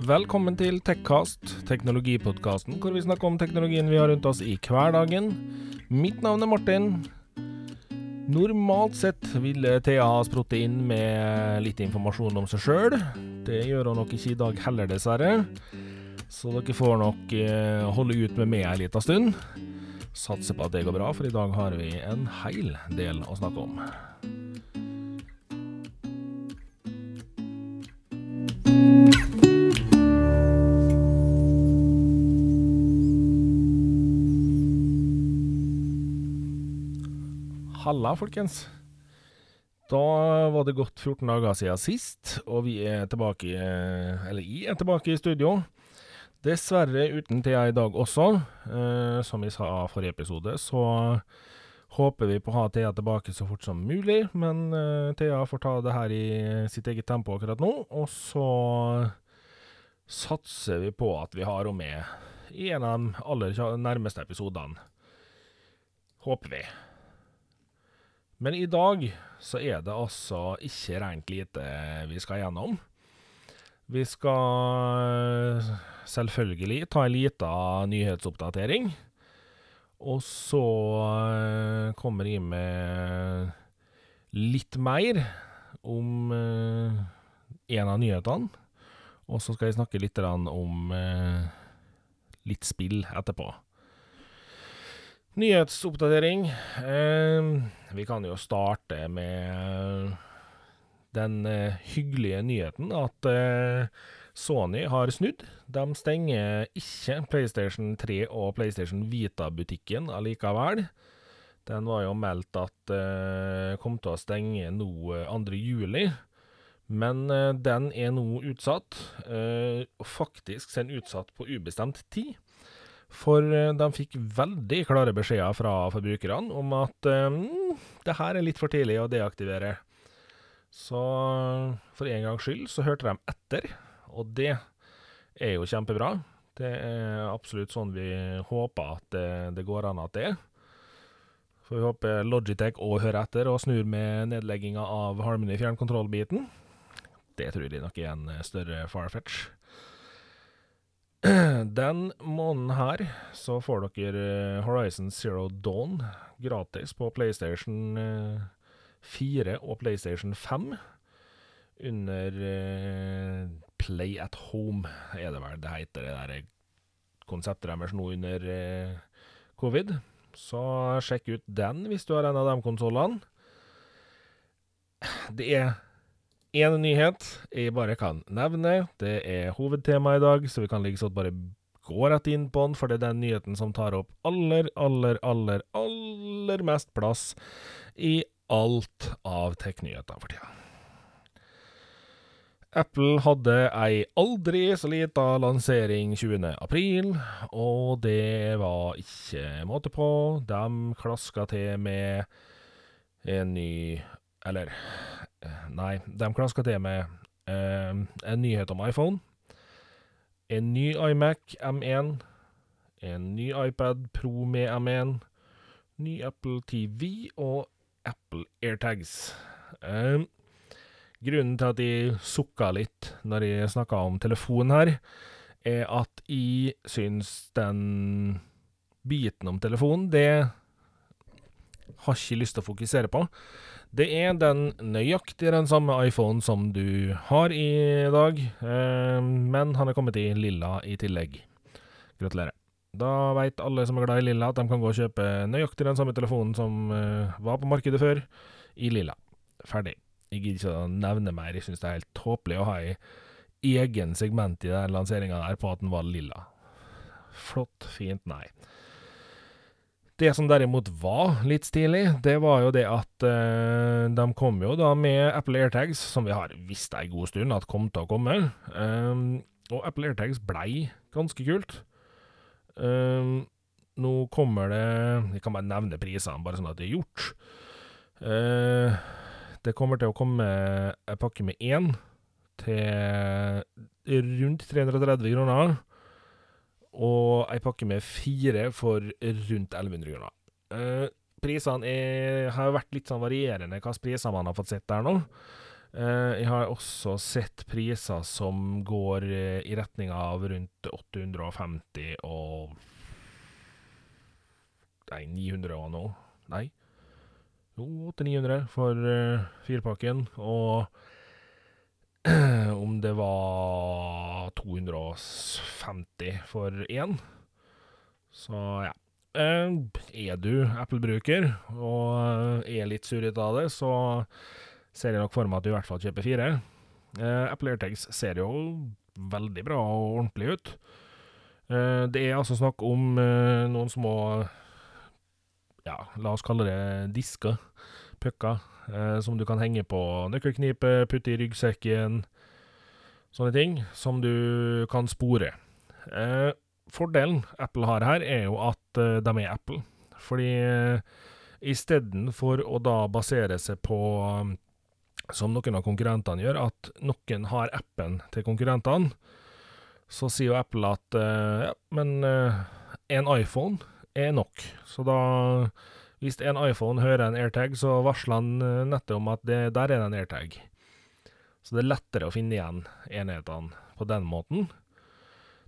Velkommen til Tekkast, teknologipodkasten hvor vi snakker om teknologien vi har rundt oss i hverdagen. Mitt navn er Martin. Normalt sett ville Thea ha sprottet inn med litt informasjon om seg sjøl. Det gjør hun nok ikke i dag heller, dessverre. Så dere får nok eh, holde ut med meg ei lita stund. Satser på at det går bra, for i dag har vi en heil del å snakke om. Halla, folkens. Da var det gått 14 dager siden sist, og vi er tilbake Eller jeg er tilbake i studio. Dessverre uten Thea i dag også. Eh, som vi sa forrige episode, så håper vi på å ha Thea tilbake så fort som mulig. Men eh, Thea får ta det her i sitt eget tempo akkurat nå, og så satser vi på at vi har henne med i en av de aller nærmeste episodene. Håper vi. Men i dag så er det altså ikke rent lite vi skal gjennom. Vi skal selvfølgelig ta en liten nyhetsoppdatering. Og så eh, kommer jeg med litt mer om eh, en av nyhetene. Og så skal jeg snakke litt om eh, litt spill etterpå. Nyhetsoppdatering. Vi kan jo starte med den eh, hyggelige nyheten at eh, Sony har snudd. De stenger ikke PlayStation 3 og PlayStation Vita-butikken allikevel. Den var jo meldt at eh, kom til å stenge nå 2.7, men den er nå utsatt. faktisk er den utsatt på ubestemt tid. For eh, de fikk veldig klare beskjeder fra forbrukerne om at um, det her er litt for tidlig å deaktivere. Så for en gangs skyld så hørte de etter, og det er jo kjempebra. Det er absolutt sånn vi håper at det, det går an at det er. For vi håper Logitech òg hører etter og snur med nedlegginga av Harmony fjernkontroll-biten. Det tror jeg nok er en større farfetch. Den måneden her så får dere eh, Horizon Zero Dawn gratis på PlayStation 4 eh, og PlayStation 5. Under eh, Play at Home, er det vel det heter, det der konseptet deres nå under covid. Så sjekk ut den hvis du har en av de konsollene. Det er én nyhet jeg bare kan nevne. Det er hovedtemaet i dag, så vi kan liksom bare gå rett inn på den, for det er den nyheten som tar opp aller, aller, aller, aller mest plass i alt av tech-nyheter for tida. Apple hadde ei aldri så lita lansering 20. april, og det var ikke måte på. De klaska til med en ny Eller Nei, de klaska til med eh, en nyhet om iPhone, en ny iMac M1, en ny iPad Pro med M1, ny Apple TV og Apple AirTags. Eh, grunnen til at jeg sukka litt når jeg snakka om telefonen her, er at jeg syns den biten om telefonen, det har ikke lyst til å fokusere på. Det er den nøyaktig den samme iPhone som du har i dag, eh, men han er kommet i lilla i tillegg. Gratulerer. Da veit alle som er glad i lilla, at de kan gå og kjøpe nøyaktig den samme telefonen som eh, var på markedet før, i lilla. Ferdig. Jeg gidder ikke å nevne mer, jeg syns det er helt tåpelig å ha ei egen segment i den lanseringa der på at den var lilla. Flott, fint, nei. Det som derimot var litt stilig, det var jo det at eh, de kom jo da med Apple AirTags, som vi har visst ei god stund at kom til å komme. Um, og Apple AirTags blei ganske kult. Um, nå kommer det Jeg kan bare nevne prisene, bare sånn at det er gjort. Uh, det kommer til å komme ei pakke med én til rundt 330 kroner og ei pakke med fire for rundt 1100 kroner. Uh, prisene har vært litt sånn varierende hvilke priser man har fått sett der nå. Eh, jeg har også sett priser som går eh, i retning av rundt 850 og Nei, 900 og noe. Nei. Jo, 800-900 for uh, firepakken. Og om det var 250 for én. Så ja. Eh, er du Apple-bruker og er litt surrete av det, så ser jeg nok for meg at du i hvert fall kjøper fire. Eh, Apple AirTags ser jo veldig bra og ordentlig ut. Eh, det er altså snakk om eh, noen små ja, la oss kalle det disker, pucker, eh, som du kan henge på nøkkelknipe, putte i ryggsekken, sånne ting, som du kan spore. Eh, fordelen Apple har her, er jo at eh, de er Apple. Fordi eh, istedenfor å da basere seg på som noen av konkurrentene gjør, at noen har appen til konkurrentene, så sier jo Apple at ja, men en iPhone er nok. Så da Hvis en iPhone hører en AirTag, så varsler han eh, nettet om at det, der er det en AirTag. Så det er lettere å finne igjen enhetene på den måten.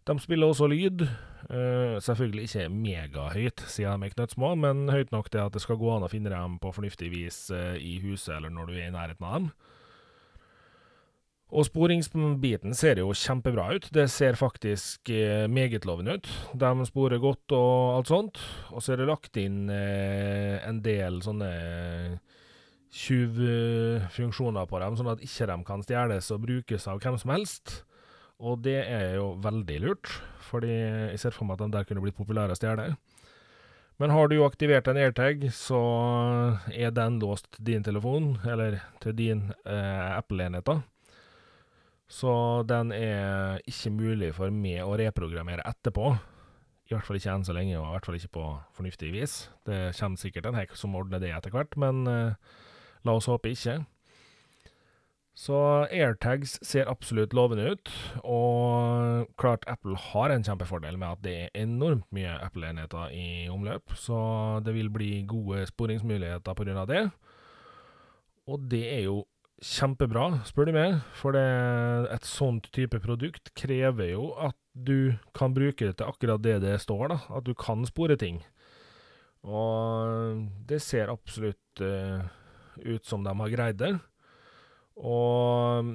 De spiller også lyd. Uh, selvfølgelig ikke megahøyt, siden de er knøttsmå, men høyt nok til at det skal gå an å finne dem på fornuftig vis uh, i huset eller når du er i nærheten av dem. Og sporingsbiten ser jo kjempebra ut. Det ser faktisk eh, meget lovende ut. De sporer godt og alt sånt. Og så er det lagt inn eh, en del sånne tjuvfunksjoner på dem, sånn at ikke de kan stjeles og brukes av hvem som helst. Og det er jo veldig lurt, fordi jeg ser for meg at de der kunne blitt populære å stjele. Men har du aktivert en AirTag, så er den låst til din telefon, eller til din eh, Apple-enhet, da. Så den er ikke mulig for meg å reprogrammere etterpå. I hvert fall ikke enn så lenge, og i hvert fall ikke på fornuftig vis. Det kommer sikkert en hekk som ordner det etter hvert, men uh, la oss håpe ikke. Så AirTags ser absolutt lovende ut, og klart Apple har en kjempefordel med at det er enormt mye Apple-enheter i omløp, så det vil bli gode sporingsmuligheter av det. Og det er jo kjempebra, spør du meg, for det, et sånt type produkt krever jo at du kan bruke det til akkurat det det står, da, at du kan spore ting. Og det ser absolutt uh, ut som de har greid det. Og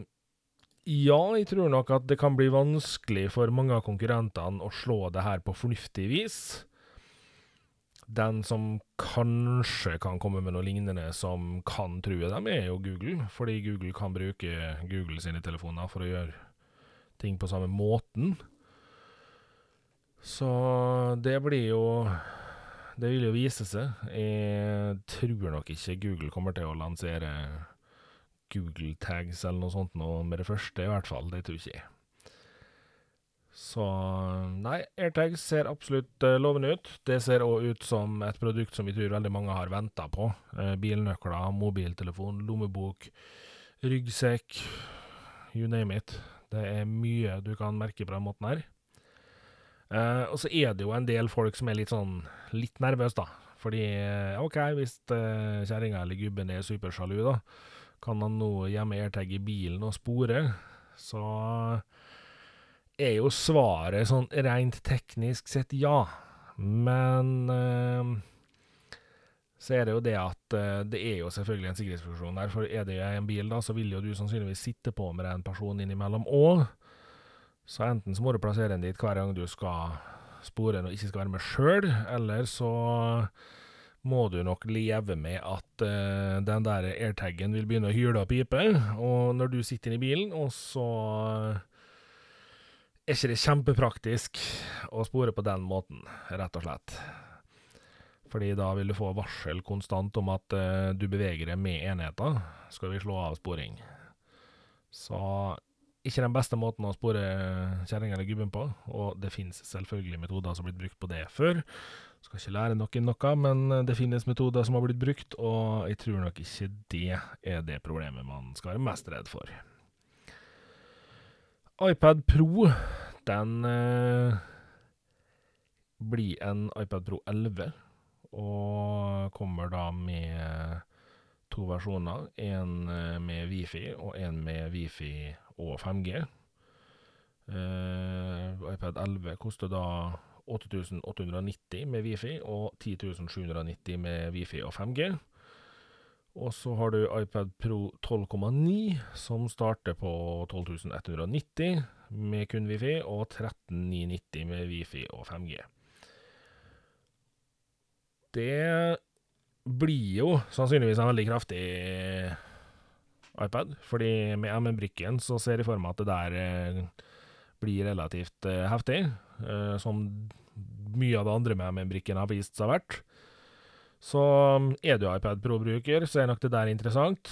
ja, jeg tror nok at det kan bli vanskelig for mange av konkurrentene å slå det her på fornuftig vis. Den som kanskje kan komme med noe lignende som kan true dem, er jo Google. Fordi Google kan bruke Google sine telefoner for å gjøre ting på samme måten. Så det blir jo Det vil jo vise seg. Jeg tror nok ikke Google kommer til å lansere Google Tags eller noe sånt noe med det første, i hvert fall. Det tror ikke jeg. Så nei, AirTags ser absolutt uh, lovende ut. Det ser òg ut som et produkt som vi tror veldig mange har venta på. Uh, bilnøkler, mobiltelefon, lommebok, ryggsekk, you name it. Det er mye du kan merke på den måten her. Uh, og så er det jo en del folk som er litt sånn litt nervøse, da. Fordi OK, hvis uh, kjerringa eller gubben er supersjalu, da, kan han nå gjemme AirTag i bilen og spore. Så er jo svaret sånn rent teknisk sett ja. Men eh, så er det jo det at uh, det er jo selvfølgelig en sikkerhetsfunksjon der. For er det en bil, da, så vil jo du sannsynligvis sitte på med en person innimellom òg. Så enten så må du plassere den dit hver gang du skal spore og ikke skal være med sjøl, eller så må du nok leve med at uh, den der airtagen vil begynne å hyle og pipe, og når du sitter i bilen, og så er ikke det kjempepraktisk å spore på den måten, rett og slett. Fordi da vil du få varsel konstant om at uh, du beveger deg med enheter, skal vi slå av sporing. Så ikke den beste måten å spore kjerringa eller gubben på, og det finnes selvfølgelig metoder som har blitt brukt på det før. Skal ikke lære noen noe, men det finnes metoder som har blitt brukt, og jeg tror nok ikke det er det problemet man skal være mest redd for iPad Pro, den eh, blir en iPad Pro 11, og kommer da med to versjoner. En med Wifi og en med Wifi og 5G. iPad 11 koster da 8890 med Wifi og 10790 med Wifi og 5G. Og så har du iPad Pro 12,9, som starter på 12190 med kun Wifi, og 13990 med Wifi og 5G. Det blir jo sannsynligvis en veldig kraftig iPad, fordi med M1-brikken så ser jeg for meg at det der eh, blir relativt eh, heftig, eh, som mye av det andre med M1-brikken har vist seg verdt. Så er du iPad Pro-bruker, så er nok det der interessant.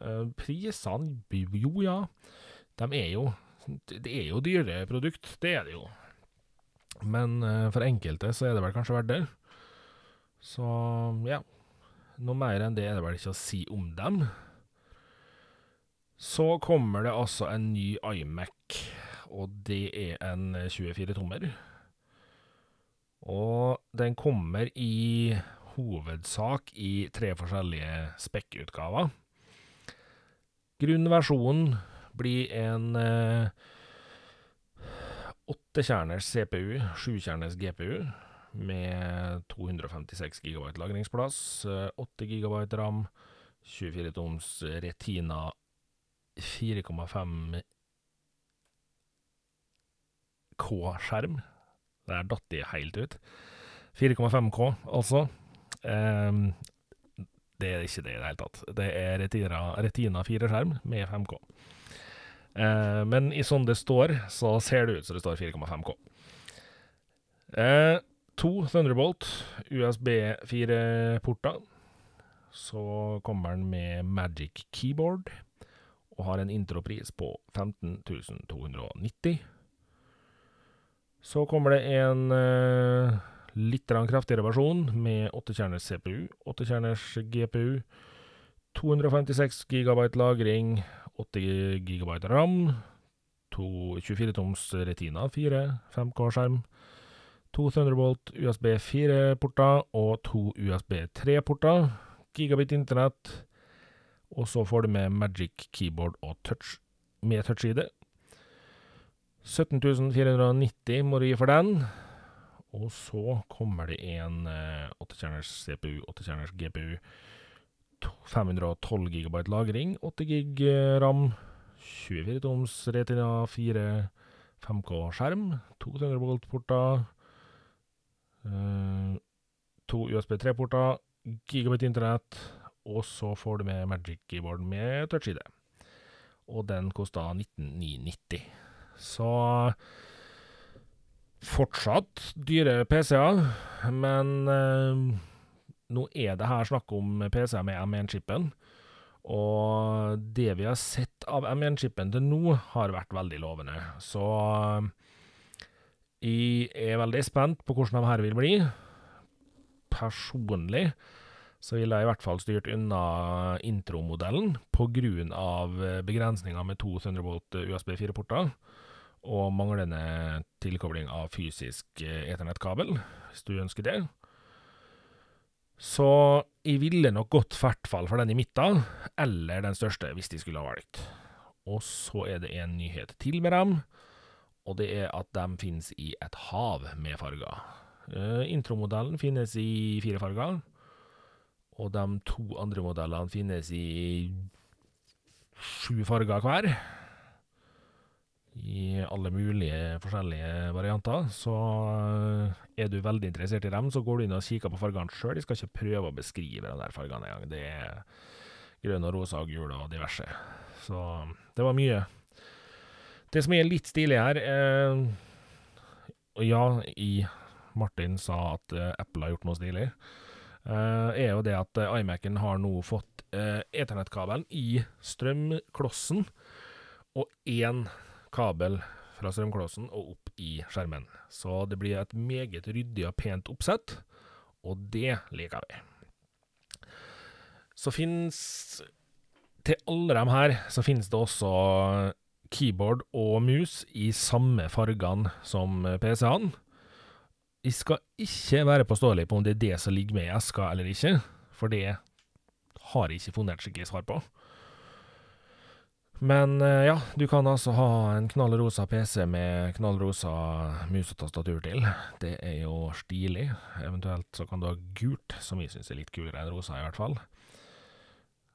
Uh, prisene Jo, ja. De er jo Det er jo dyre produkt, det er det jo. Men uh, for enkelte så er det vel kanskje verdt det. Så ja. Noe mer enn det er det vel ikke å si om dem. Så kommer det altså en ny iMac, og det er en 24-tommer. Og den kommer i hovedsak i tre forskjellige spekkutgaver. Grunnversjonen blir en eh, åttekjerners eh, CPU, sjukjerners GPU, med 256 GB lagringsplass, 8 GB ram, 24 toms Retina 4,5 K-skjerm. Der datt de helt ut. 4,5K, altså. Um, det er ikke det i det hele tatt. Det er Retina, Retina 4-skjerm med 5K. Uh, ehm, men i sånn det står, så ser det ut som det står 4,5K. Uh, to Thunderbolt USB 4-porter. Så kommer den med Magic Keyboard og har en intropris på 15 290. Så kommer det en uh, litt kraftigere versjon med 8-kjerners CPU, 8-kjerners GPU, 256 GB lagring, 80 GB ram, 24-toms Retina 4, 5K-skjerm, to Thunderbolt USB 4-porter og to USB 3-porter, gigabit internett, og så får du med Magic Keyboard og touch med touch-ID. 17.490 må du gi for den. Og så kommer det en eh, 8-kjerners CPU, 8-kjerners GPU, 512 GB lagring, 8 gig eh, ram, 24 toms Retina 4 5K-skjerm, to Thunderbolt-porter, eh, to USB 3-porter, gigabit internett, og så får du med Magic Keyboard med touch-ID. Og den kosta 19990. Så fortsatt dyre PC-er, men eh, nå er det her snakk om PC-er med M1-chipen. Og det vi har sett av M1-chipen til nå, har vært veldig lovende. Så jeg er veldig spent på hvordan de her vil bli. Personlig så ville jeg i hvert fall styrt unna intromodellen på grunn av begrensninger med to Thunderbolt USB 4-porter og manglende tilkobling av fysisk eh, eternettkabel, hvis du ønsker det. Så jeg ville nok gått hvert fall for den i midten, eller den største, hvis de skulle ha valgt. Og så er det en nyhet til med dem, og det er at de finnes i et hav med farger. Uh, intromodellen finnes i fire farger, og de to andre modellene finnes i sju farger hver i alle mulige forskjellige varianter. Så eh, er du veldig interessert i dem, så går du inn og kikker på fargene sjøl. Jeg skal ikke prøve å beskrive de der fargene engang. Det er grønn og rosa og gul og diverse. Så det var mye. Det som er litt stilig her eh, Og ja, i Martin sa at eh, Apple har gjort noe stilig. Uh, er jo det at uh, iMac-en har nå fått uh, eternettkabelen i strømklossen, og én kabel fra strømklossen og opp i skjermen. Så det blir et meget ryddig og pent oppsett, og det liker vi. Så fins Til alle dem her så finnes det også keyboard og mus i samme fargene som PC-ene. Jeg skal ikke være påståelig på om det er det som ligger med i eska eller ikke, for det har jeg ikke funnet et skikkelig svar på. Men eh, ja, du kan altså ha en knallrosa PC med knallrosa mus og tastatur til. Det er jo stilig. Eventuelt så kan du ha gult, som vi syns er litt kulere enn rosa, i hvert fall.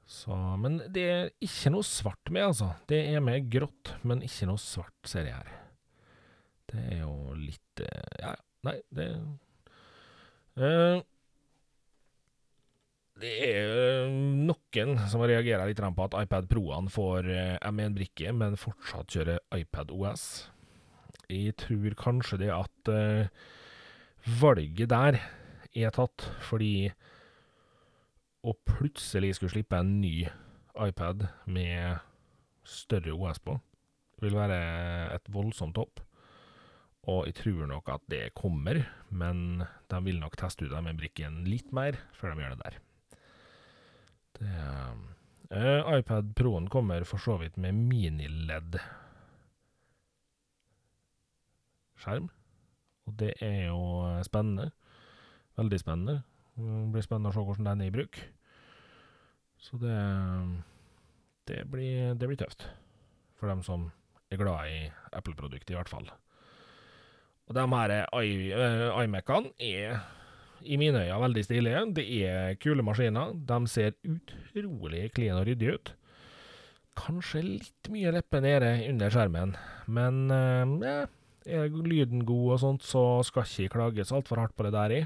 Så, men det er ikke noe svart med, altså. Det er med grått, men ikke noe svart, ser jeg her. Det er jo litt eh, Ja, nei, det uh, Det er noen som reagerer litt på at iPad Pro-ene får M1-brikke, men fortsatt kjører iPad OS. Jeg tror kanskje det at uh, valget der er tatt fordi å plutselig skulle slippe en ny iPad med større OS på, vil være et voldsomt hopp. Og jeg tror nok at det kommer, men de vil nok teste ut med brikken litt mer før de gjør det der. Det, uh, iPad Pro-en kommer for så vidt med mini-LED skjerm, og det er jo spennende. Veldig spennende. Det blir spennende å se hvordan den er i bruk. Så det det blir, det blir tøft. For dem som er glad i Apple-produktet, i hvert fall. Og de her uh, iMac-ene er i mine øyne veldig stilige. Det er kule maskiner. De ser utrolig clean og ryddig ut. Kanskje litt mye leppe nede under skjermen, men eh, er lyden god og sånt, så skal ikke klages altfor hardt på det der i.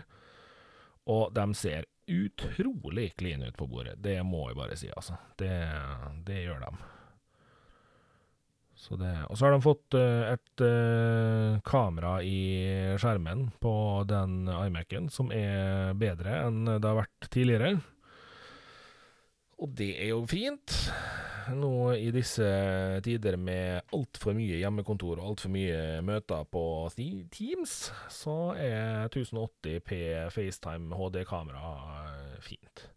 Og de ser utrolig clean ut på bordet. Det må jeg bare si, altså. Det, det gjør de. Så og så har de fått uh, et uh, kamera i skjermen på den iMac-en som er bedre enn det har vært tidligere. Og det er jo fint. Nå i disse tider med altfor mye hjemmekontor og altfor mye møter på Teams, så er 1080P FaceTime HD-kamera fint.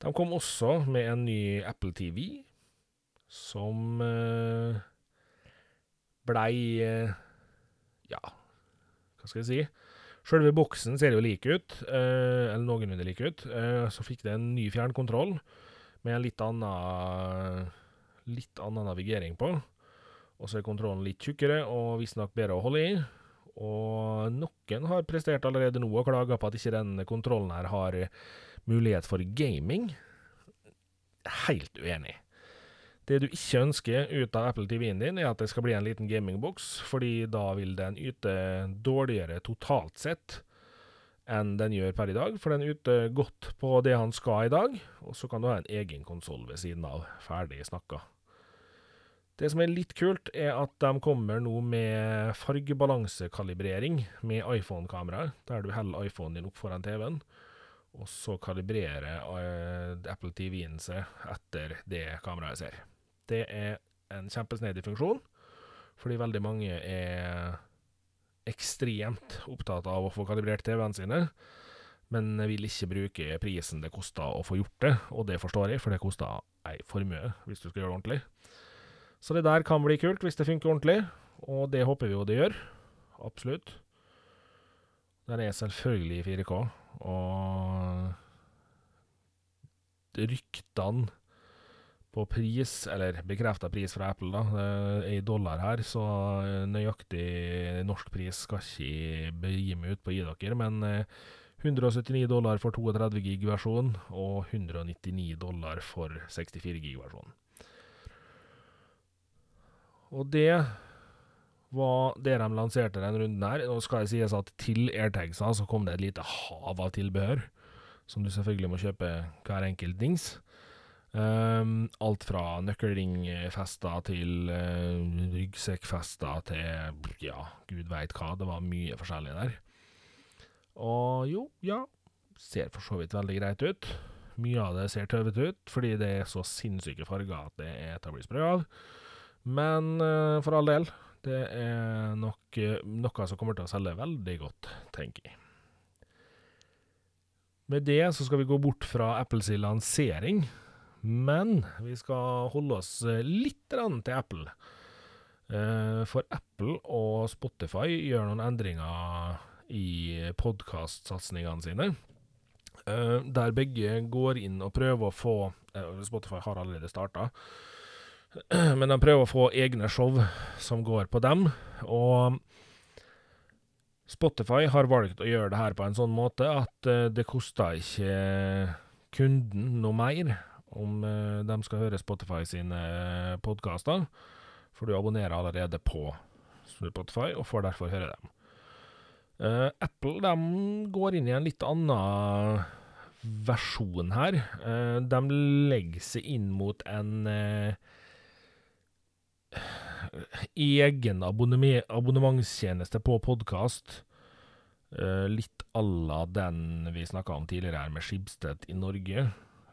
De kom også med en ny Apple TV, som uh, blei uh, Ja, hva skal jeg si? Sjølve boksen ser jo lik ut, uh, eller noenlunde lik ut. så fikk det en ny fjernkontroll med en litt annen, litt annen navigering på. Og så er kontrollen litt tjukkere og visstnok bedre å holde i. Og noen har prestert allerede nå og klaga på at ikke den kontrollen her har mulighet for gaming. Helt uenig. Det du ikke ønsker ut av Apple TV-en din, er at det skal bli en liten gamingboks, fordi da vil den yte dårligere totalt sett enn den gjør per i dag, for den yter godt på det han skal i dag, og så kan du ha en egen konsoll ved siden av. Ferdig snakka. Det som er litt kult, er at de kommer nå med fargebalansekalibrering med iPhone-kamera, der du holder iPhonen din opp foran TV-en, og så kalibrerer uh, Apple TV-en seg etter det kameraet ser. Det er en kjempesnedig funksjon, fordi veldig mange er ekstremt opptatt av å få kalibrert TV-ene sine, men vil ikke bruke prisen det koster å få gjort det, og det forstår jeg, for det koster ei formue hvis du skal gjøre det ordentlig. Så det der kan bli kult hvis det funker ordentlig, og det håper vi jo det gjør. Absolutt. Den er selvfølgelig i 4K, og ryktene på pris, eller bekrefta pris fra Apple, da, er i dollar her, så nøyaktig norsk pris skal ikke begi meg ut på å gi dere, men 179 dollar for 32 gig-versjon, og 199 dollar for 64 gig-versjon. Og det var det de lanserte den runden her. Nå skal det sies at til AirTagsa så kom det et lite hav av tilbehør, som du selvfølgelig må kjøpe hver enkelt dings. Um, alt fra nøkkelringfester til uh, ryggsekkfester til ja, gud veit hva. Det var mye forskjellig der. Og jo, ja, ser for så vidt veldig greit ut. Mye av det ser tøvete ut, fordi det er så sinnssyke farger at det er til å bli sprø av. Men uh, for all del, det er nok uh, noe som kommer til å selge veldig godt, tenker jeg. Med det så skal vi gå bort fra Apples lansering men vi skal holde oss eh, litt til Apple. Eh, for Apple og Spotify gjør noen endringer i podkastsatsingene sine. eh, der begge går inn og prøver å få Spotify har allerede starta, men de prøver å få egne show som går på dem. Og Spotify har valgt å gjøre det her på en sånn måte at det koster ikke kunden noe mer om eh, de skal høre Spotify sine podkaster, for du abonnerer allerede på Spotify og får derfor høre dem. Uh, Apple de går inn i en litt annen versjon her. Uh, de legger seg inn mot en uh, egen abonnementstjeneste på podkast. litt à la den vi snakka om tidligere her med Skibsted i Norge,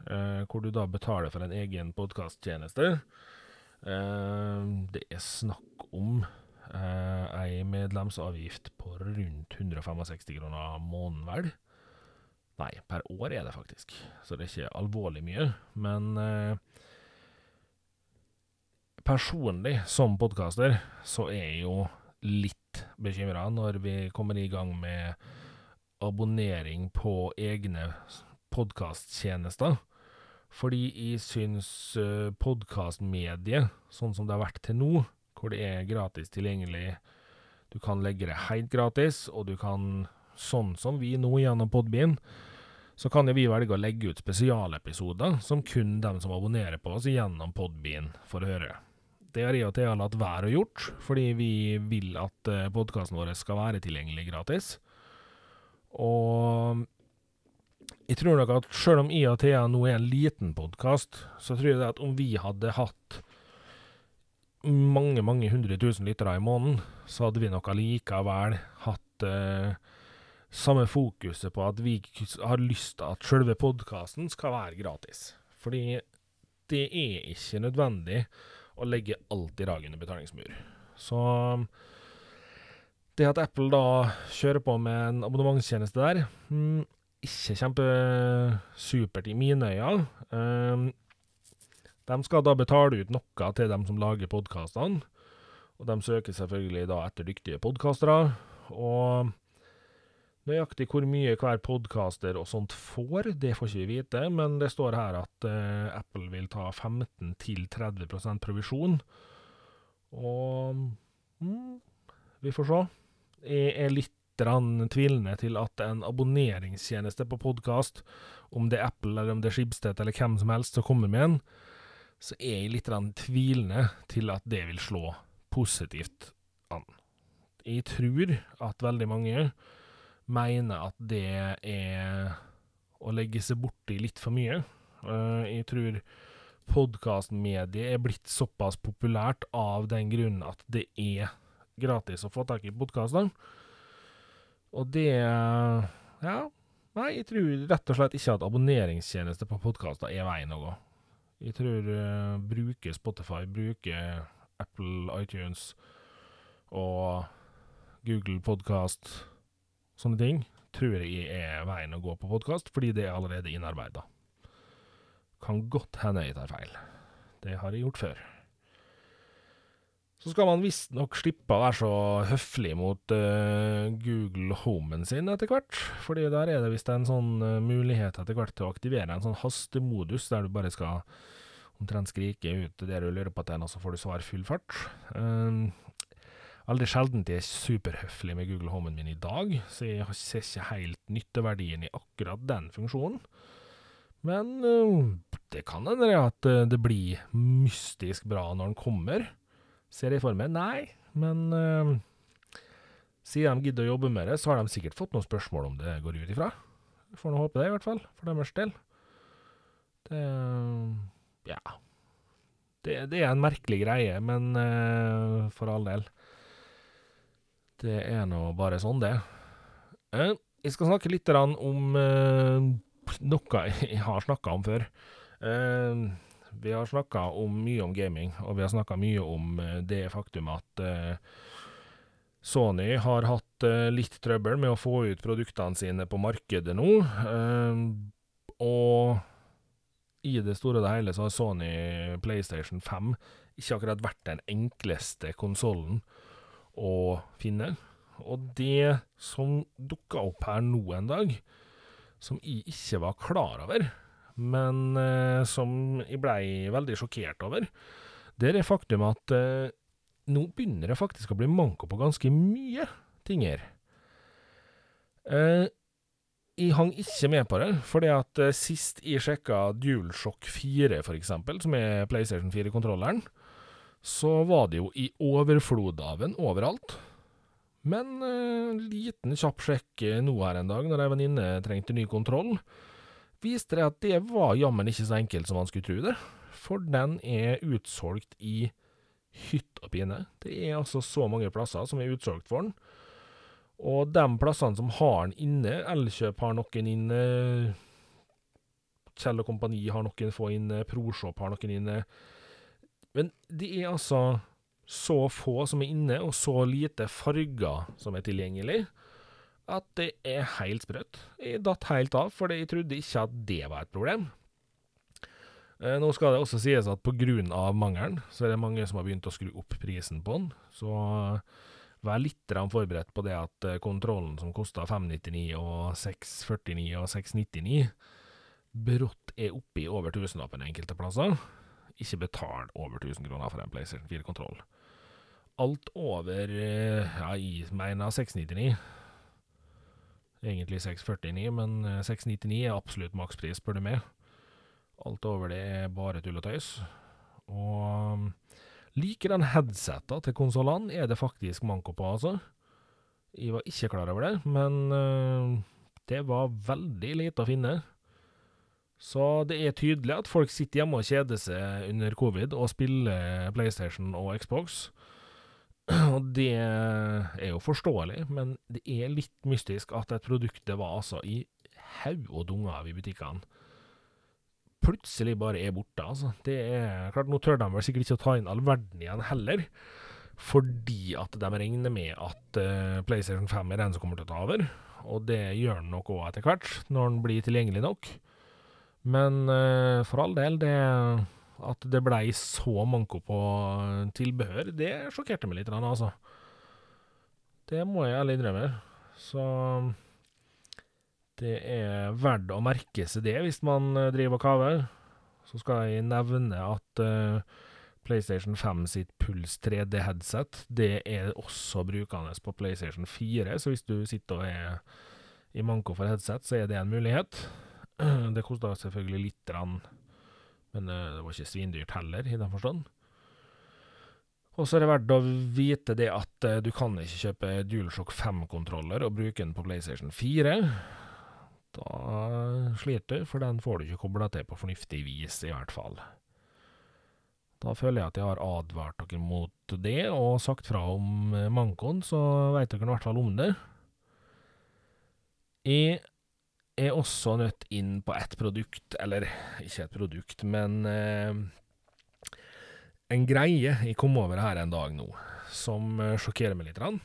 hvor du da betaler for en egen podkasttjeneste. det er snakk om eh, ei medlemsavgift på rundt 165 kroner måneden, vel. Nei, per år er det faktisk, så det er ikke alvorlig mye. Men eh, personlig, som podkaster, så er jeg jo litt bekymra når vi kommer i gang med abonnering på egne podkasttjenester. Fordi jeg syns uh, podkastmediet, sånn som det har vært til nå, hvor det er gratis tilgjengelig. Du kan legge det helt gratis, og du kan, sånn som vi nå gjennom Podbean, så kan vi velge å legge ut spesialepisoder som kun dem som abonnerer på oss gjennom Podbean får høre. Det har jeg og Thea latt være å gjort, fordi vi vil at eh, podkasten vår skal være tilgjengelig gratis. Og jeg tror nok at selv om jeg og Thea nå er en liten podkast, så tror jeg at om vi hadde hatt mange, mange hundre tusen lyttere i måneden, så hadde vi nok allikevel hatt eh, samme fokuset på at vi har lyst til at selve podkasten skal være gratis. Fordi det er ikke nødvendig å legge alt i dag under betalingsmur. Så det at Apple da kjører på med en abonnementstjeneste der, mm, ikke kjempesupert i mine øyne. Um, de skal da betale ut noe til dem som lager podkastene, og de søker selvfølgelig da etter dyktige podkastere. Og nøyaktig hvor mye hver podkaster og sånt får, det får ikke vi vite, men det står her at uh, Apple vil ta 15-30 provisjon. Og mm, vi får se. Jeg er litt tvilende til at en abonneringstjeneste på podkast, om det er Apple eller om det er Skibsted eller hvem som helst som kommer med en, så er jeg litt tvilende til at det vil slå positivt an. Jeg tror at veldig mange mener at det er å legge seg borti litt for mye. Eh, jeg tror podkastmediet er blitt såpass populært av den grunnen at det er gratis å få tak i podkaster. Og det Ja, nei, jeg tror rett og slett ikke at abonneringstjeneste på podkaster er veien å gå. Jeg tror uh, bruker Spotify, bruker Apple iTunes og Google Podcast, sånne ting, tror jeg er veien å gå på podkast, fordi det er allerede innarbeida. Kan godt hende jeg tar feil. Det har jeg gjort før. Så skal man visstnok slippe å være så høflig mot uh, Google Homen sin etter hvert. Fordi der er det visst en sånn uh, mulighet etter hvert til å aktivere en sånn hastemodus, der du bare skal omtrent skrike ut det du lurer på til en, og så får du svar full fart. Uh, Aldri sjelden jeg er superhøflig med Google Homen min i dag, så jeg ser ikke helt nytteverdien i akkurat den funksjonen. Men det kan hende at det blir mystisk bra når den kommer. Ser jeg for meg? Nei, men uh, siden de gidder å jobbe med det, så har de sikkert fått noen spørsmål om det går ut ifra. Får nå håpe det, i hvert fall, for deres del. Det Ja. Det, det er en merkelig greie, men uh, for all del. Det er nå bare sånn, det. Uh, jeg skal snakke litt om noe jeg har snakka om før. Uh, vi har snakka mye om gaming, og vi har snakka mye om eh, det faktum at uh, Sony har hatt uh, litt trøbbel med å få ut produktene sine på markedet nå. Og i det store og hele så har Sony PlayStation 5 ikke akkurat vært den enkleste konsollen å finne. Og det som dukka opp her nå en dag, som jeg ikke var klar over, men eh, som jeg blei veldig sjokkert over. Det er det faktum at eh, nå begynner det faktisk å bli manko på ganske mye ting her. Eh, jeg hang ikke med på det, fordi at eh, sist jeg sjekka DualShock 4, for eksempel, som er PlayStation 4-kontrolleren, så var det jo i overflod av den overalt. Men eh, liten kjapp sjekk eh, nå her en dag, når ei venninne trengte ny kontroll, viste det at det var jammen ikke så enkelt som man skulle tro det. For den er utsolgt i hytt og pine. Det er altså så mange plasser som er utsolgt for den. Og de plassene som har den inne, Elkjøp har noen inne, Kjell og Kompani har noen få inne, ProShop har noen inne. Men det er altså så få som er inne, og så lite farger som er tilgjengelig, at det er helt sprøtt. Jeg datt helt av, for jeg trodde ikke at det var et problem. Eh, nå skal det også sies at pga. mangelen, så er det mange som har begynt å skru opp prisen på den. Så vær litt forberedt på det at eh, kontrollen som kosta 599 og 649 og 699, brått er oppe i over tusenlappen enkelte plasser. Ikke betal over 1000 kroner for en PlayStation 4-kontroll. Alt over eh, ja, jeg mener 699. Egentlig 649, men 699 er absolutt makspris, spør du meg. Alt over det er bare tull og tøys. Og Like den headseta til konsollene er det faktisk manko på, altså. Jeg var ikke klar over det, men uh, det var veldig lite å finne. Så det er tydelig at folk sitter hjemme og kjeder seg under covid og spiller PlayStation og Xbox. Og det er jo forståelig, men det er litt mystisk at et produkt det var altså i haug og dunger av i butikkene plutselig bare er borte. Altså. Det er klart, Nå tør de vel sikkert ikke å ta inn all verden igjen heller, fordi at de regner med at uh, PlayStation 5 er den som kommer til å ta over. Og det gjør den nok òg etter hvert, når den blir tilgjengelig nok. Men uh, for all del, det at det blei så manko på tilbehør, det sjokkerte meg litt, altså. Det må jeg ærlig innrømme. Så det er verdt å merke seg det hvis man eh, driver og kaver. Så skal jeg nevne at uh, PlayStation 5 sitt Puls 3D-headset det er også brukende på PlayStation 4, så hvis du sitter og er i manko for headset, så er det en mulighet. Det koster selvfølgelig litt, men uh, det var ikke svindyrt heller, i den forstand. Og så er det verdt å vite det at uh, du kan ikke kjøpe DualShock 5-kontroller og bruke den på PlayStation 4. Da sliter du, for den får du ikke kobla til på fornuftig vis, i hvert fall. Da føler jeg at jeg har advart dere mot det, og sagt fra om eh, mankoen, så veit dere i hvert fall om det. Jeg er også nødt inn på ett produkt, eller ikke et produkt, men eh, en greie jeg kom over her en dag nå, som eh, sjokkerer meg litt. Rann.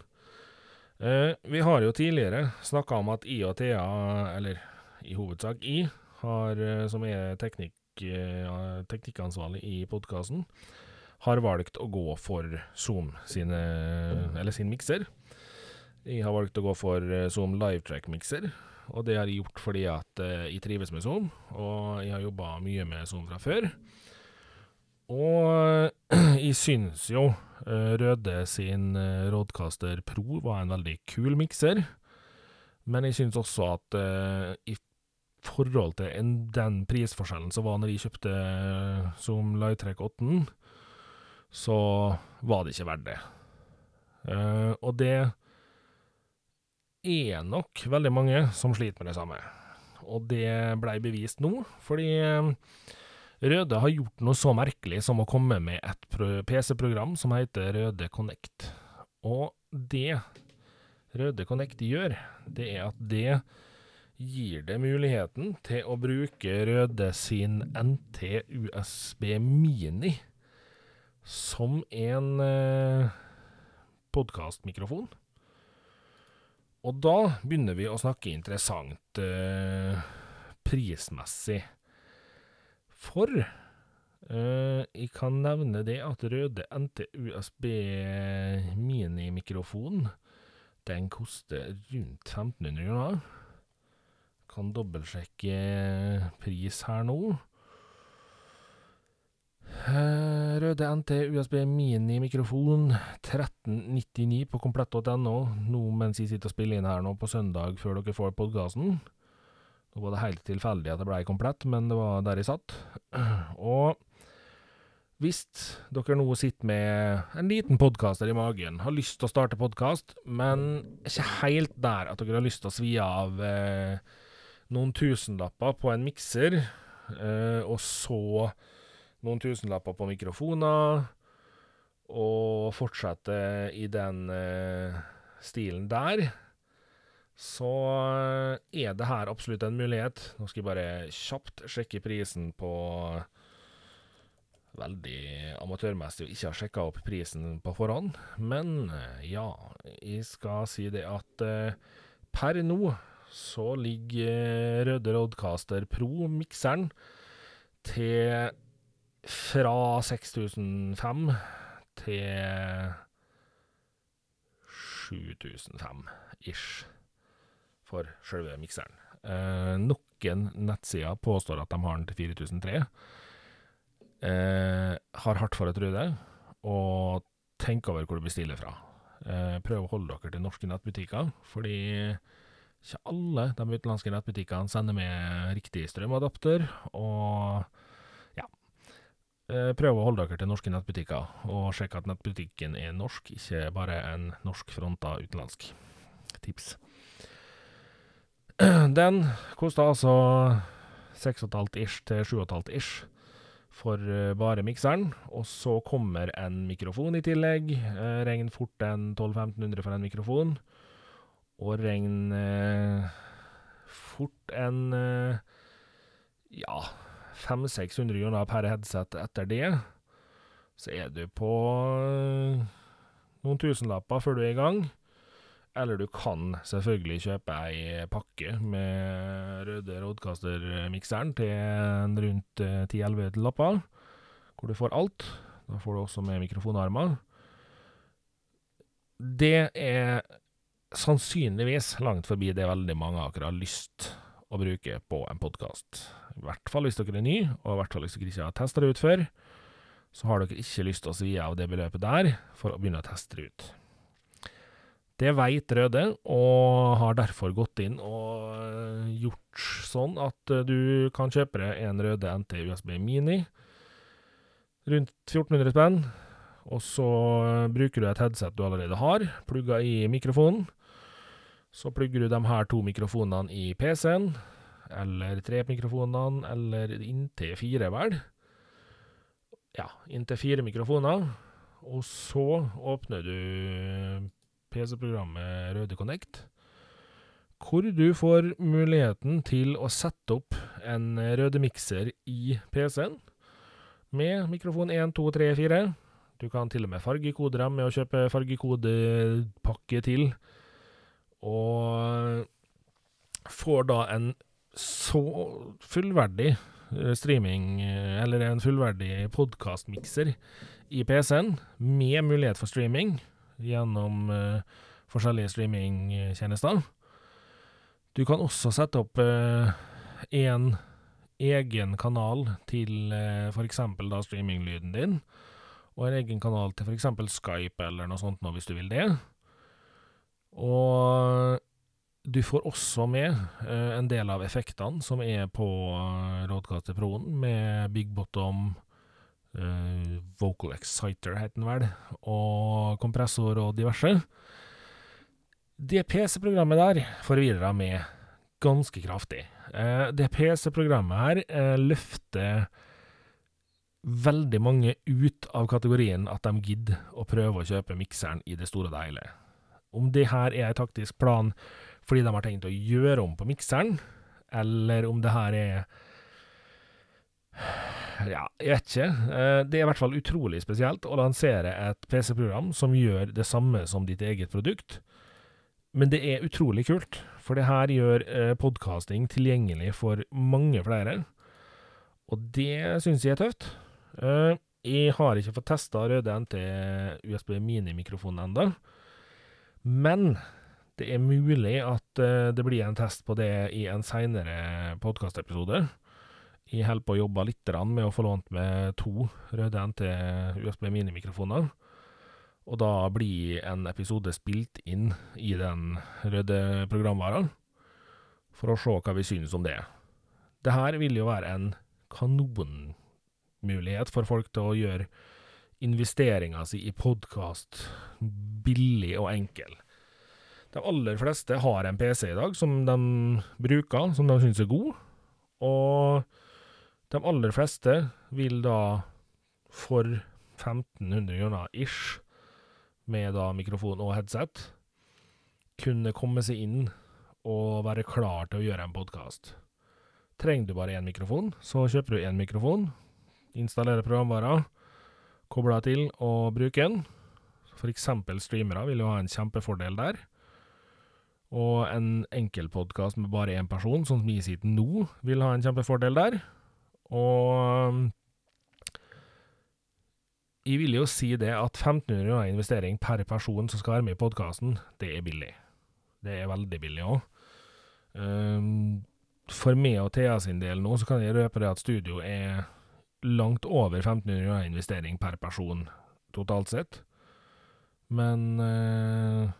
Eh, vi har jo tidligere snakka om at I og Thea, eller i hovedsak I, har, eh, som er teknikk, eh, teknikkansvarlig i podkasten, har valgt å gå for Zoom sine, eller sin mikser. Jeg har valgt å gå for Zoom Livetrack-mikser, og det har jeg gjort fordi at uh, jeg trives med Zoom, og jeg har jobba mye med Zoom fra før. Og jeg syns jo uh, Røde sin uh, Roadcaster Pro var en veldig kul mikser. Men jeg syns også at i forhold til en, den prisforskjellen som var når jeg kjøpte Zoom Lightrack 8, så var det ikke verdt det. og det er nok veldig mange som sliter med det samme. Og det blei bevist nå, fordi Røde har gjort noe så merkelig som å komme med et PC-program som heter Røde Connect. Og det Røde Connect gjør, det er at det gir det muligheten til å bruke Røde sin NT-USB Mini som en eh, podkastmikrofon. Og da begynner vi å snakke interessant eh, prismessig. For eh, jeg kan nevne det at Røde NT-USB minimikrofon den koster rundt 1500 kroner. Kan dobbeltsjekke pris her nå. Eh, Røde NT USB mini-mikrofon 1399 på komplett.no. Nå mens jeg sitter og spiller inn her nå på søndag før dere får podkasten. Nå var det helt tilfeldig at det blei komplett, men det var der jeg satt. Og hvis dere nå sitter med en liten podkaster i magen, har lyst til å starte podkast, men ikke helt der at dere har lyst til å svi av eh, noen tusenlapper på en mikser, eh, og så noen tusenlapper på mikrofoner, og fortsette i den eh, stilen der, så er det her absolutt en mulighet. Nå skal jeg bare kjapt sjekke prisen på Veldig amatørmessig å ikke ha sjekka opp prisen på forhånd, men ja, jeg skal si det at eh, per nå så ligger Røde Rodcaster Pro-mikseren til fra 6005 til 7005 ish for sjølve mikseren. Eh, noen nettsider påstår at de har den til 4003. Eh, har hardt for å tro det, og tenk over hvor du bestiller fra. Eh, prøv å holde dere til norske nettbutikker, fordi ikke alle de utenlandske nettbutikkene sender med riktig strømadapter, og. Eh, prøv å holde dere til norske nettbutikker, og sjekke at nettbutikken er norsk, ikke bare en norsk fronta utenlandsk. Tips. Den kosta altså 6,5 ish til 7,5 ish for bare mikseren. Og så kommer en mikrofon i tillegg. Eh, regn fort en 1200-1500 for en mikrofon. Og regn eh, fort en eh, ja 500-600 kroner per headset etter det. Så er du på noen tusenlapper før du er i gang. Eller du kan selvfølgelig kjøpe ei pakke med Røde Roadcaster-mikseren til rundt 10-11 lapper, hvor du får alt. Da får du også med mikrofonarmer. Det er sannsynligvis langt forbi det veldig mange akkurat har lyst å bruke på en podkast. I hvert fall hvis dere er nye, og i hvert fall hvis dere ikke har testa det ut før. Så har dere ikke lyst til å svi av det beløpet der for å begynne å teste det ut. Det veit Røde, og har derfor gått inn og gjort sånn at du kan kjøpe deg en Røde NT USB Mini rundt 1400 spenn. Og så bruker du et headset du allerede har, plugga i mikrofonen. Så plugger du de her to mikrofonene i PC-en, eller tre mikrofonene, eller inntil fire, vel. Ja, inntil fire mikrofoner. Og så åpner du PC-programmet Røde Connect, hvor du får muligheten til å sette opp en Røde mikser i PC-en med mikrofon 1, 2, 3, 4. Du kan til og med fargekode dem med å kjøpe fargekodepakke til, og får da en så fullverdig streaming, eller en fullverdig podkastmikser i PC-en, med mulighet for streaming gjennom uh, forskjellige streamingtjenester. Du kan også sette opp uh, en egen kanal til uh, f.eks. streaminglyden din, og en egen kanal til f.eks. Skype eller noe sånt nå, hvis du vil det. Og du får også med uh, en del av effektene som er på uh, Roadcaster Pro-en, med Big Bottom, Uh, Vocal Exciter het den vel, og kompressor og diverse. Det PC-programmet der forvirra meg ganske kraftig. Det PC-programmet her løfter veldig mange ut av kategorien at de gidder å prøve å kjøpe mikseren i det store og det. Om det her er en taktisk plan fordi de har tenkt å gjøre om på mikseren, eller om det her er ja, jeg vet ikke. Eh, det er i hvert fall utrolig spesielt å lansere et PC-program som gjør det samme som ditt eget produkt. Men det er utrolig kult, for det her gjør eh, podkasting tilgjengelig for mange flere. Og det syns jeg er tøft. Eh, jeg har ikke fått testa Røde NT USB mini-mikrofonen ennå, men Det er mulig at eh, det blir en test på det i en seinere podkastepisode. Jeg holder på å jobbe litt med å få lånt med to røde NT USB minimikrofoner. Og da blir en episode spilt inn i den røde programvaren, for å se hva vi synes om det. Det her vil jo være en kanonmulighet for folk til å gjøre investeringa si i podkast billig og enkel. De aller fleste har en PC i dag som de bruker, som de syns er god, og de aller fleste vil da for 1500 kroner ish, med da mikrofon og headset, kunne komme seg inn og være klar til å gjøre en podkast. Trenger du bare én mikrofon, så kjøper du én mikrofon, installerer kobler til og bruker den. Eksempel streamere vil jo ha en kjempefordel der. Og en enkeltpodkast med bare én person, sånn som sitter nå, vil ha en kjempefordel der. Og jeg vil jo si det at 1500 kroner investering per person som skal være med i podkasten, det er billig. Det er veldig billig òg. Um, for meg og Thea sin del nå, så kan jeg røpe det at studio er langt over 1500 kroner investering per person totalt sett. Men eh,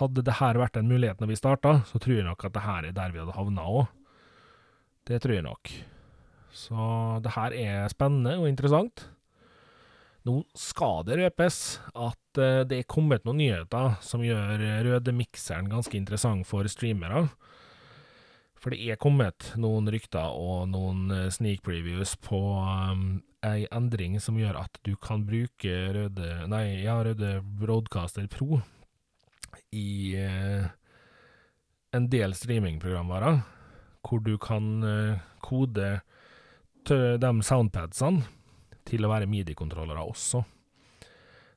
hadde det her vært mulighet når vi starta, så tror jeg nok at det her er der vi hadde havna òg. Det tror jeg nok. Så det her er spennende og interessant. Nå skal det røpes at eh, det er kommet noen nyheter som gjør røde-mikseren ganske interessant for streamere. For det er kommet noen rykter og noen uh, sneak previews på um, ei endring som gjør at du kan bruke røde Nei, ja, røde Broadcaster Pro i uh, en del streamingprogramvarer, hvor du kan kode de soundpadsene til å være midi-kontrollere også.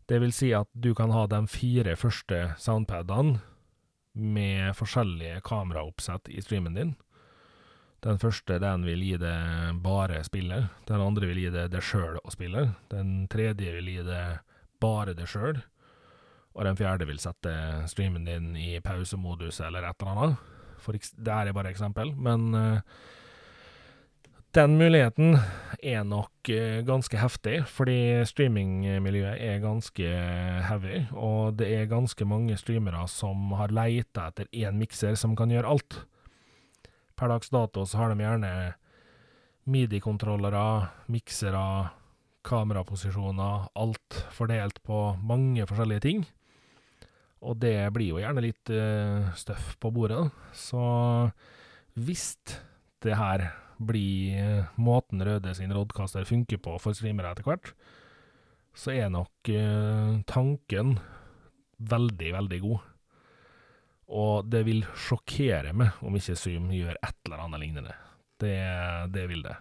Det vil si at du kan ha de fire første soundpadene med forskjellige kameraoppsett i streamen din. Den første den vil gi det bare spillet, den andre vil gi det det sjøl å spille, den tredje vil gi det bare det sjøl, og den fjerde vil sette streamen din i pausemodus eller et eller annet. For det er bare eksempel, men uh, den muligheten er nok eh, ganske heftig, fordi streamingmiljøet er ganske heavy, og det er ganske mange streamere som har leita etter én mikser som kan gjøre alt. Per dags dato så har de gjerne midi-kontrollere, miksere, kameraposisjoner, alt fordelt på mange forskjellige ting. Og det blir jo gjerne litt uh, støff på bordet, så hvis det her bli eh, måten Røde sin rådkaster funker på for streamere etter hvert, så er nok uh, tanken veldig, veldig god. Og det vil sjokkere meg om ikke Zoom gjør et eller annet lignende. Det, det vil det.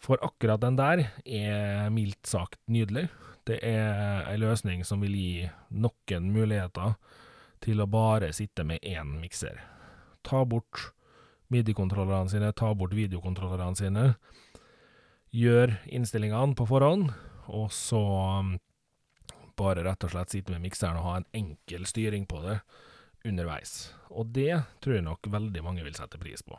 For akkurat den der er mildt sagt nydelig. Det er ei løsning som vil gi noen muligheter til å bare sitte med én mikser. Ta bort midi-kontrollerne sine, ta bort videokontrollerne sine. Gjør innstillingene på forhånd, og så um, bare rett og slett sitte med mikseren og ha en enkel styring på det underveis. Og det tror jeg nok veldig mange vil sette pris på.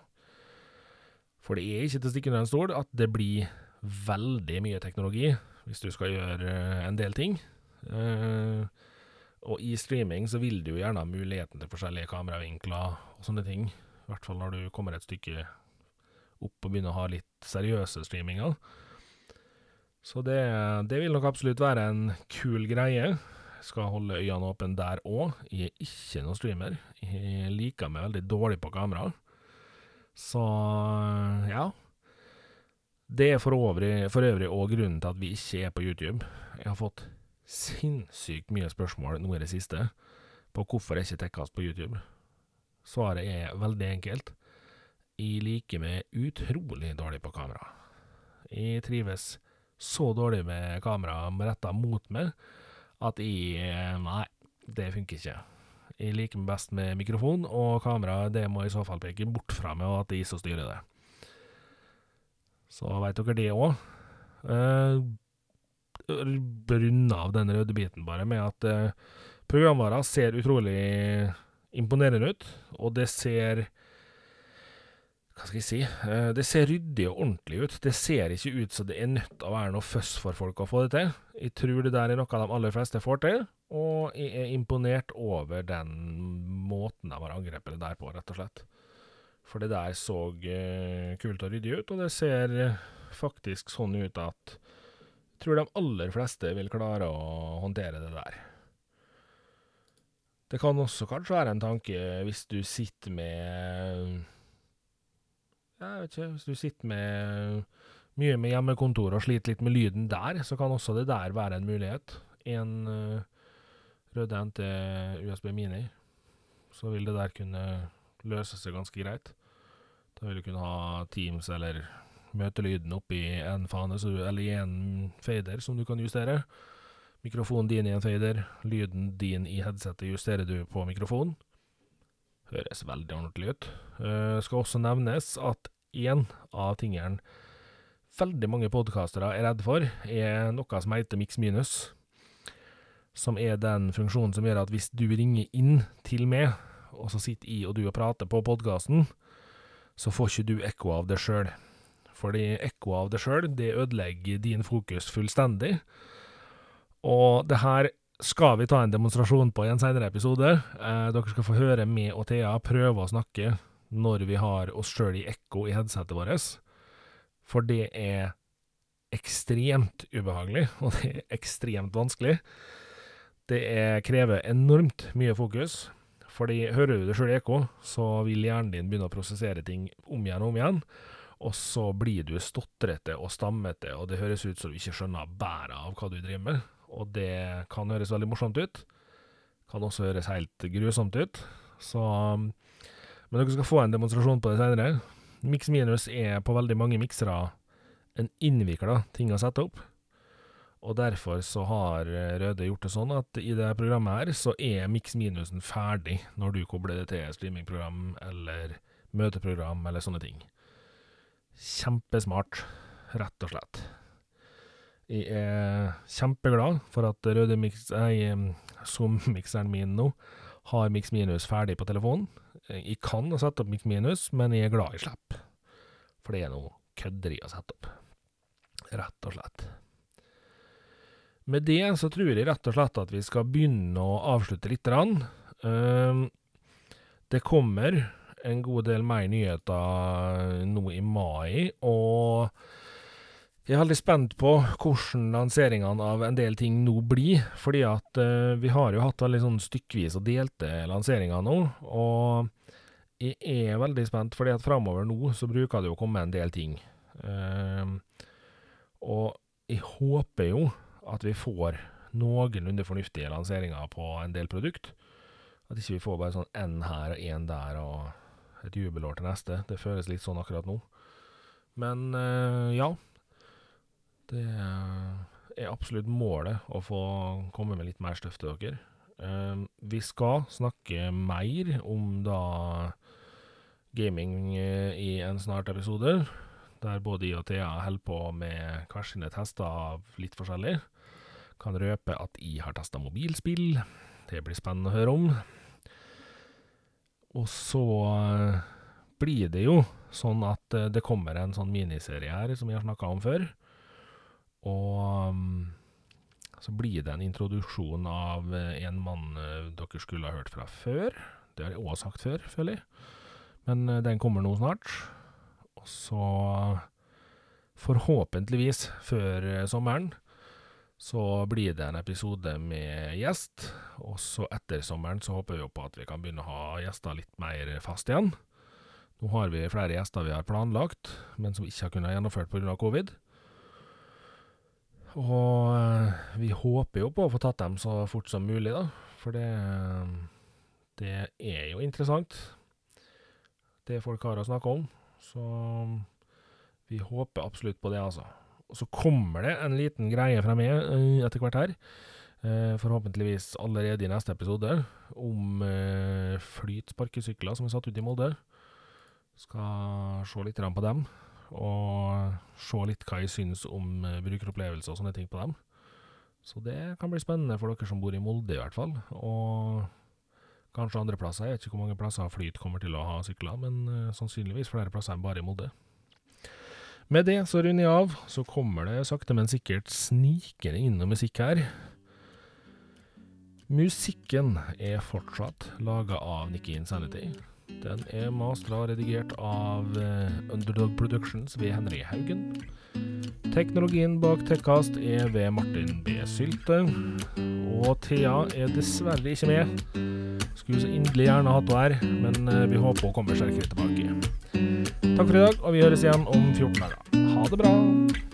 For det er ikke til å stikke under en stol at det blir veldig mye teknologi hvis du skal gjøre uh, en del ting. Uh, og i streaming så vil du jo gjerne ha muligheten til forskjellige kameravinkler og sånne ting. I hvert fall når du kommer et stykke opp og begynner å ha litt seriøse streaminger. Så det, det vil nok absolutt være en kul greie. Jeg skal holde øynene åpne der òg. Jeg er ikke noen streamer. Jeg liker meg veldig dårlig på kamera. Så ja. Det er for øvrig, òg grunnen til at vi ikke er på YouTube. Jeg har fått sinnssykt mye spørsmål nå i det siste på hvorfor jeg ikke tekkes på YouTube. Svaret er veldig enkelt. Jeg liker meg utrolig dårlig på kamera. Jeg trives så dårlig med kamera retta mot meg at jeg Nei, det funker ikke. Jeg liker meg best med mikrofon, og kamera det må i så fall peke bort fra meg, og at det er jeg som styrer det. Så veit dere det òg. Uh, Runde av den røde biten bare med at uh, programvara ser utrolig imponerende ut, og det ser hva skal jeg si? Eh, det ser ryddig og ordentlig ut. Det ser ikke ut som det er nødt til å være noe føss for folk å få det til. Jeg tror det der er noe de aller fleste får til, og jeg er imponert over den måten de har angrepet det der på, rett og slett. For det der så uh, kult og ryddig ut, og det ser uh, faktisk sånn ut at jeg tror de aller fleste vil klare å håndtere det der. Det kan også kanskje være en tanke hvis du sitter med Jeg vet ikke, hvis du sitter med mye med hjemmekontor og sliter litt med lyden der, så kan også det der være en mulighet. En uh, rød NT USB Mini, så vil det der kunne løse seg ganske greit. Da vil du kunne ha Teams eller møtelyden oppi en fane, eller i en fader som du kan justere. Mikrofonen din i en fader, lyden din i headsetet justerer du på mikrofonen. Høres veldig ordentlig ut. Uh, skal også nevnes at én av tingene veldig mange podkastere er redd for, er noe som heter Mix minus. Som er den funksjonen som gjør at hvis du ringer inn til meg, og så sitter jeg og du og prater på podkasten, så får ikke du ekko av det sjøl. Fordi ekko av det sjøl, det ødelegger din fokus fullstendig. Og det her skal vi ta en demonstrasjon på i en senere episode. Eh, dere skal få høre meg og Thea prøve å snakke når vi har oss sjøl i ekko i headsetet vårt. For det er ekstremt ubehagelig, og det er ekstremt vanskelig. Det er, krever enormt mye fokus. Fordi hører du det sjøl i ekko, så vil hjernen din begynne å prosessere ting om igjen og om igjen. Og så blir du stotrete og stammete, og det høres ut som du ikke skjønner bæret av hva du driver med og det kan høres veldig morsomt ut. Kan også høres helt grusomt ut. Så Men dere skal få en demonstrasjon på det senere. Mix minus er på veldig mange miksere en innvikla ting å sette opp. Og derfor så har Røde gjort det sånn at i det programmet her så er mix minusen ferdig når du kobler det til streamingprogram eller møteprogram eller sånne ting. Kjempesmart, rett og slett. Jeg er kjempeglad for at røde mix, Zoom-mikseren min nå har Mix Minus ferdig på telefonen. Jeg kan sette opp Mix Minus, men jeg er glad jeg slipper. For det er noe kødderi å sette opp. Rett og slett. Med det så tror jeg rett og slett at vi skal begynne å avslutte litt. grann. det kommer en god del mer nyheter nå i mai, og jeg er veldig spent på hvordan lanseringene av en del ting nå blir, fordi at uh, vi har jo hatt veldig sånn stykkevis og delte lanseringer nå, og jeg er veldig spent, fordi at framover nå så bruker det å komme en del ting. Uh, og jeg håper jo at vi får noenlunde fornuftige lanseringer på en del produkt. At ikke vi får bare sånn én her og én der og et jubelår til neste. Det føles litt sånn akkurat nå. Men uh, ja. Det er absolutt målet å få komme med litt mer støff til dere. Uh, vi skal snakke mer om da gaming uh, i en snart episode, der både jeg og Thea holder på med hver sine tester av litt forskjellig. Kan røpe at jeg har testa mobilspill. Det blir spennende å høre om. Og så uh, blir det jo sånn at det kommer en sånn miniserie her som vi har snakka om før og um, så blir det en introduksjon av eh, en mann uh, dere skulle ha hørt fra før. Det har jeg òg sagt før, føler jeg. Men uh, den kommer nå snart. Og så, forhåpentligvis før sommeren, så blir det en episode med gjest. Og så etter sommeren så håper vi på at vi kan begynne å ha gjester litt mer fast igjen. Nå har vi flere gjester vi har planlagt, men som ikke har kunnet gjennomført pga. covid. Og eh, vi håper jo på å få tatt dem så fort som mulig, da. For det, det er jo interessant, det folk har å snakke om. Så vi håper absolutt på det, altså. Og så kommer det en liten greie fra meg eh, etter hvert her. Eh, forhåpentligvis allerede i neste episode, om flytsparkesykler som er satt ut i Molde. Skal se litt på dem og se litt hva jeg syns om brukeropplevelser og sånne ting på dem. Så det kan bli spennende for dere som bor i Molde, i hvert fall. Og Kanskje andre plasser. Jeg vet ikke hvor mange plasser Flyt kommer til å ha sykler, men uh, sannsynligvis flere plasser enn bare i Molde. Med det så runder jeg av. Så kommer det sakte, men sikkert snikende inn noe musikk her. Musikken er fortsatt laga av Nikki Insanity. Den er mastra og redigert av uh, Underdog Productions ved Henry Haugen. Teknologien bak Tekkast er ved Martin B. Sylte. Og Thea er dessverre ikke med. Skulle så inderlig gjerne hatt henne her, men uh, vi håper hun kommer sterkere tilbake. Takk for i dag, og vi høres igjen om 14 dager. Ha det bra!